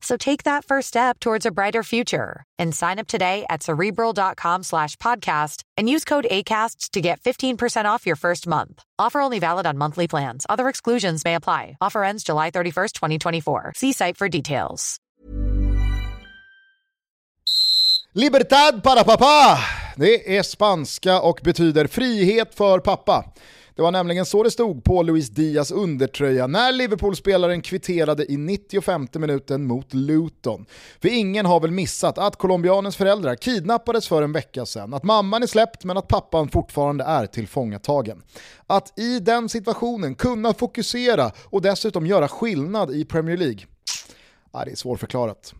So take that first step towards a brighter future and sign up today at cerebral.com slash podcast and use code ACasts to get 15% off your first month. Offer only valid on monthly plans. Other exclusions may apply. Offer ends July 31st, 2024. See site for details. Libertad para papá! Det är spanska och betyder frihet för pappa. Det var nämligen så det stod på Luis Diaz undertröja när Liverpool-spelaren kvitterade i 95 minuten mot Luton. För ingen har väl missat att colombianens föräldrar kidnappades för en vecka sedan, att mamman är släppt men att pappan fortfarande är tillfångatagen. Att i den situationen kunna fokusera och dessutom göra skillnad i Premier League Ja, det är svårförklarat.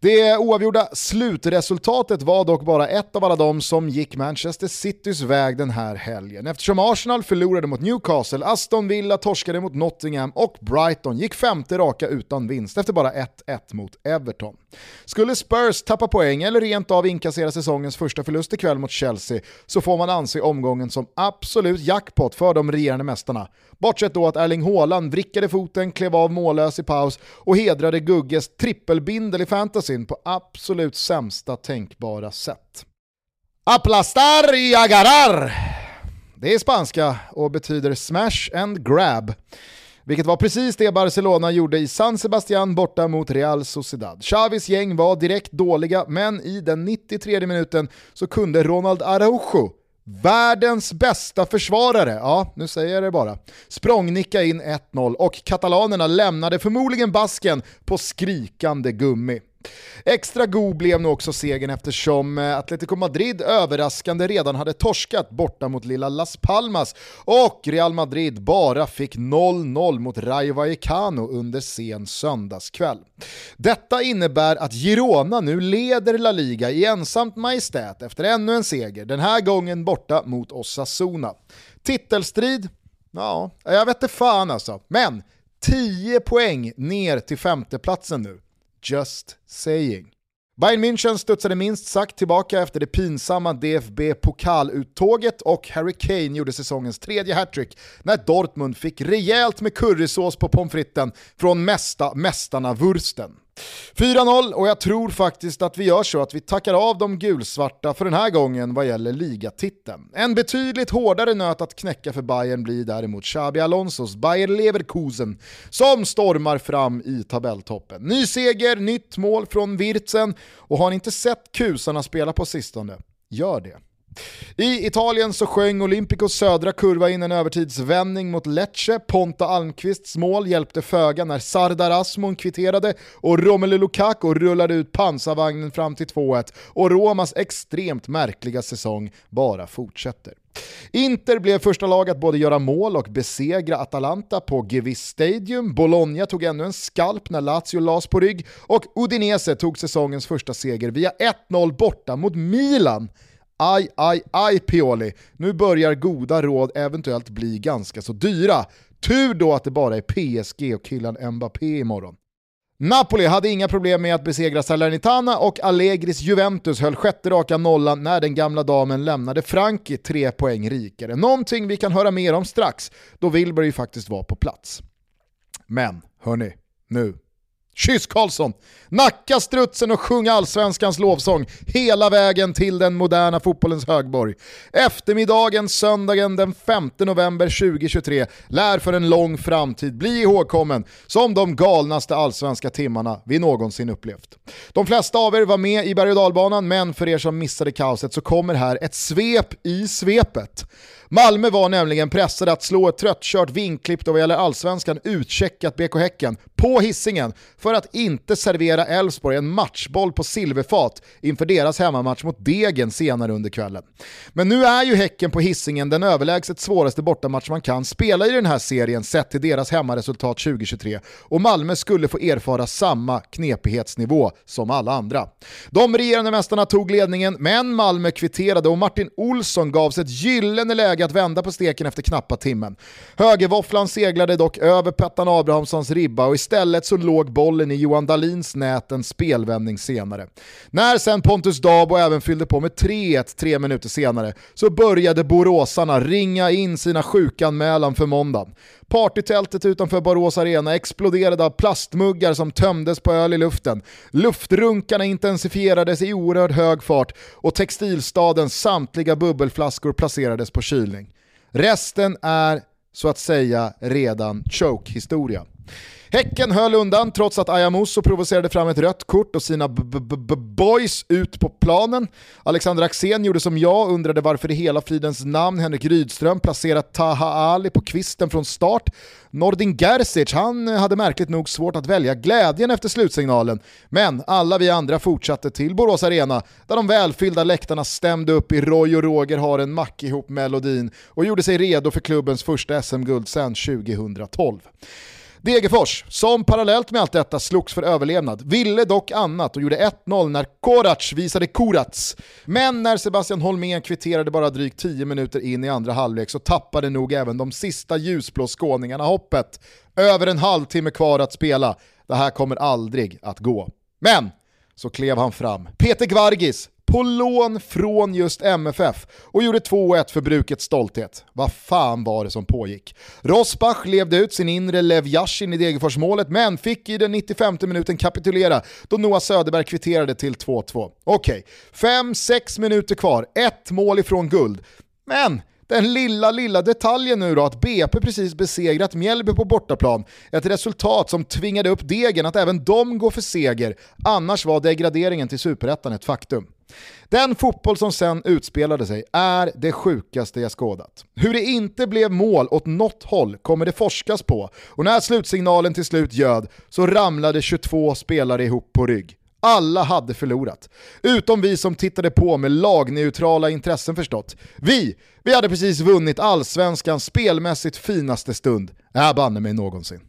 Det oavgjorda slutresultatet var dock bara ett av alla de som gick Manchester Citys väg den här helgen. Eftersom Arsenal förlorade mot Newcastle, Aston Villa torskade mot Nottingham och Brighton gick femte raka utan vinst efter bara 1-1 mot Everton. Skulle Spurs tappa poäng eller rent av inkassera säsongens första förlust ikväll mot Chelsea så får man anse omgången som absolut jackpot för de regerande mästarna. Bortsett då att Erling Haaland vrickade foten, klev av mållös i paus och hedrade Gugges trippelbindel i fantasyn på absolut sämsta tänkbara sätt. Aplastar y agarrar! Det är spanska och betyder smash and grab. Vilket var precis det Barcelona gjorde i San Sebastian borta mot Real Sociedad. Xavis gäng var direkt dåliga, men i den 93 minuten så kunde Ronald Araujo Världens bästa försvarare, ja nu säger jag det bara, språngnicka in 1-0 och katalanerna lämnade förmodligen basken på skrikande gummi. Extra god blev nog också segern eftersom eh, Atletico Madrid överraskande redan hade torskat borta mot lilla Las Palmas och Real Madrid bara fick 0-0 mot Rayo Vallecano under sen söndagskväll. Detta innebär att Girona nu leder La Liga i ensamt majestät efter ännu en seger, den här gången borta mot Osasuna. Titelstrid? Ja, jag vet inte fan alltså. Men 10 poäng ner till femteplatsen nu. Just saying. Bayern München studsade minst sagt tillbaka efter det pinsamma DFB-pokaluttåget och Harry Kane gjorde säsongens tredje hattrick när Dortmund fick rejält med currysås på pommes fritesen från mesta mästarna Wursten. 4-0 och jag tror faktiskt att vi gör så att vi tackar av de gulsvarta för den här gången vad gäller ligatiteln. En betydligt hårdare nöt att knäcka för Bayern blir däremot Xabi Alonsos Bayer Leverkusen som stormar fram i tabelltoppen. Ny seger, nytt mål från Wirtzen och har ni inte sett kusarna spela på sistone, gör det. I Italien så sjöng Olympicos södra kurva in en övertidsvändning mot Lecce. Ponta Almqvists mål hjälpte föga när Sardar Asmon kvitterade och Romelu Lukaku rullade ut pansarvagnen fram till 2-1 och Romas extremt märkliga säsong bara fortsätter. Inter blev första lag att både göra mål och besegra Atalanta på Gevis Stadium. Bologna tog ännu en skalp när Lazio lades på rygg och Udinese tog säsongens första seger via 1-0 borta mot Milan Aj, aj, aj Pioli. Nu börjar goda råd eventuellt bli ganska så dyra. Tur då att det bara är PSG och killen Mbappé imorgon. Napoli hade inga problem med att besegra Salernitana och Allegris Juventus höll sjätte raka nollan när den gamla damen lämnade Franki tre poäng rikare. Någonting vi kan höra mer om strax, då Wilbur ju faktiskt var på plats. Men, hörni, nu Kyss Karlsson! Nacka strutsen och sjung allsvenskans lovsång hela vägen till den moderna fotbollens högborg. Eftermiddagen söndagen den 5 november 2023 lär för en lång framtid bli ihågkommen som de galnaste allsvenska timmarna vi någonsin upplevt. De flesta av er var med i berg och dalbanan men för er som missade kaoset så kommer här ett svep i svepet. Malmö var nämligen pressade att slå ett tröttkört vinklippt och vad gäller allsvenskan utcheckat BK Häcken på hissingen för att inte servera Elfsborg en matchboll på silverfat inför deras hemmamatch mot Degen senare under kvällen. Men nu är ju Häcken på hissingen den överlägset svåraste bortamatch man kan spela i den här serien sett till deras hemmaresultat 2023 och Malmö skulle få erfara samma knepighetsnivå som alla andra. De regerande mästarna tog ledningen men Malmö kvitterade och Martin Olsson gavs ett gyllene läge att vända på steken efter knappa timmen. Högervåfflan seglade dock över Pettan Abrahamssons ribba och istället så låg bollen i Johan Dalins nät en spelvändning senare. När sen Pontus Dabo även fyllde på med 3-1 tre minuter senare så började boråsarna ringa in sina sjukanmälan för måndagen. Partytältet utanför Borås Arena exploderade av plastmuggar som tömdes på öl i luften. Luftrunkarna intensifierades i oerhörd hög fart och textilstadens samtliga bubbelflaskor placerades på utbildning. Resten är så att säga redan choke-historia. Häcken höll undan trots att Ayamuso provocerade fram ett rött kort och sina boys ut på planen. Alexander Axén gjorde som jag, undrade varför i hela fridens namn Henrik Rydström placerat Taha Ali på kvisten från start. Nordin Gerzic, han hade märkligt nog svårt att välja glädjen efter slutsignalen, men alla vi andra fortsatte till Borås Arena där de välfyllda läktarna stämde upp i Roy och Roger har en mack ihop melodin och gjorde sig redo för klubbens första SM-guld sedan 2012. Degerfors, som parallellt med allt detta slogs för överlevnad, ville dock annat och gjorde 1-0 när Korac visade Korats. Men när Sebastian Holmén kvitterade bara drygt 10 minuter in i andra halvlek så tappade nog även de sista ljusblå skåningarna hoppet. Över en halvtimme kvar att spela. Det här kommer aldrig att gå. Men så klev han fram. Peter Gvargis, på lån från just MFF och gjorde 2-1 för brukets stolthet. Vad fan var det som pågick? Rosbach levde ut sin inre Lev Yashin i Degerforsmålet men fick i den 95 minuten kapitulera då Noah Söderberg kvitterade till 2-2. Okej, 5-6 minuter kvar, ett mål ifrån guld. Men den lilla, lilla detaljen nu då att BP precis besegrat Mjällby på bortaplan. Ett resultat som tvingade upp Degen att även de går för seger, annars var degraderingen till superettan ett faktum. Den fotboll som sen utspelade sig är det sjukaste jag skådat. Hur det inte blev mål åt något håll kommer det forskas på och när slutsignalen till slut göd så ramlade 22 spelare ihop på rygg. Alla hade förlorat. Utom vi som tittade på med lagneutrala intressen förstått. Vi, vi hade precis vunnit allsvenskans spelmässigt finaste stund. Äh banne mig någonsin.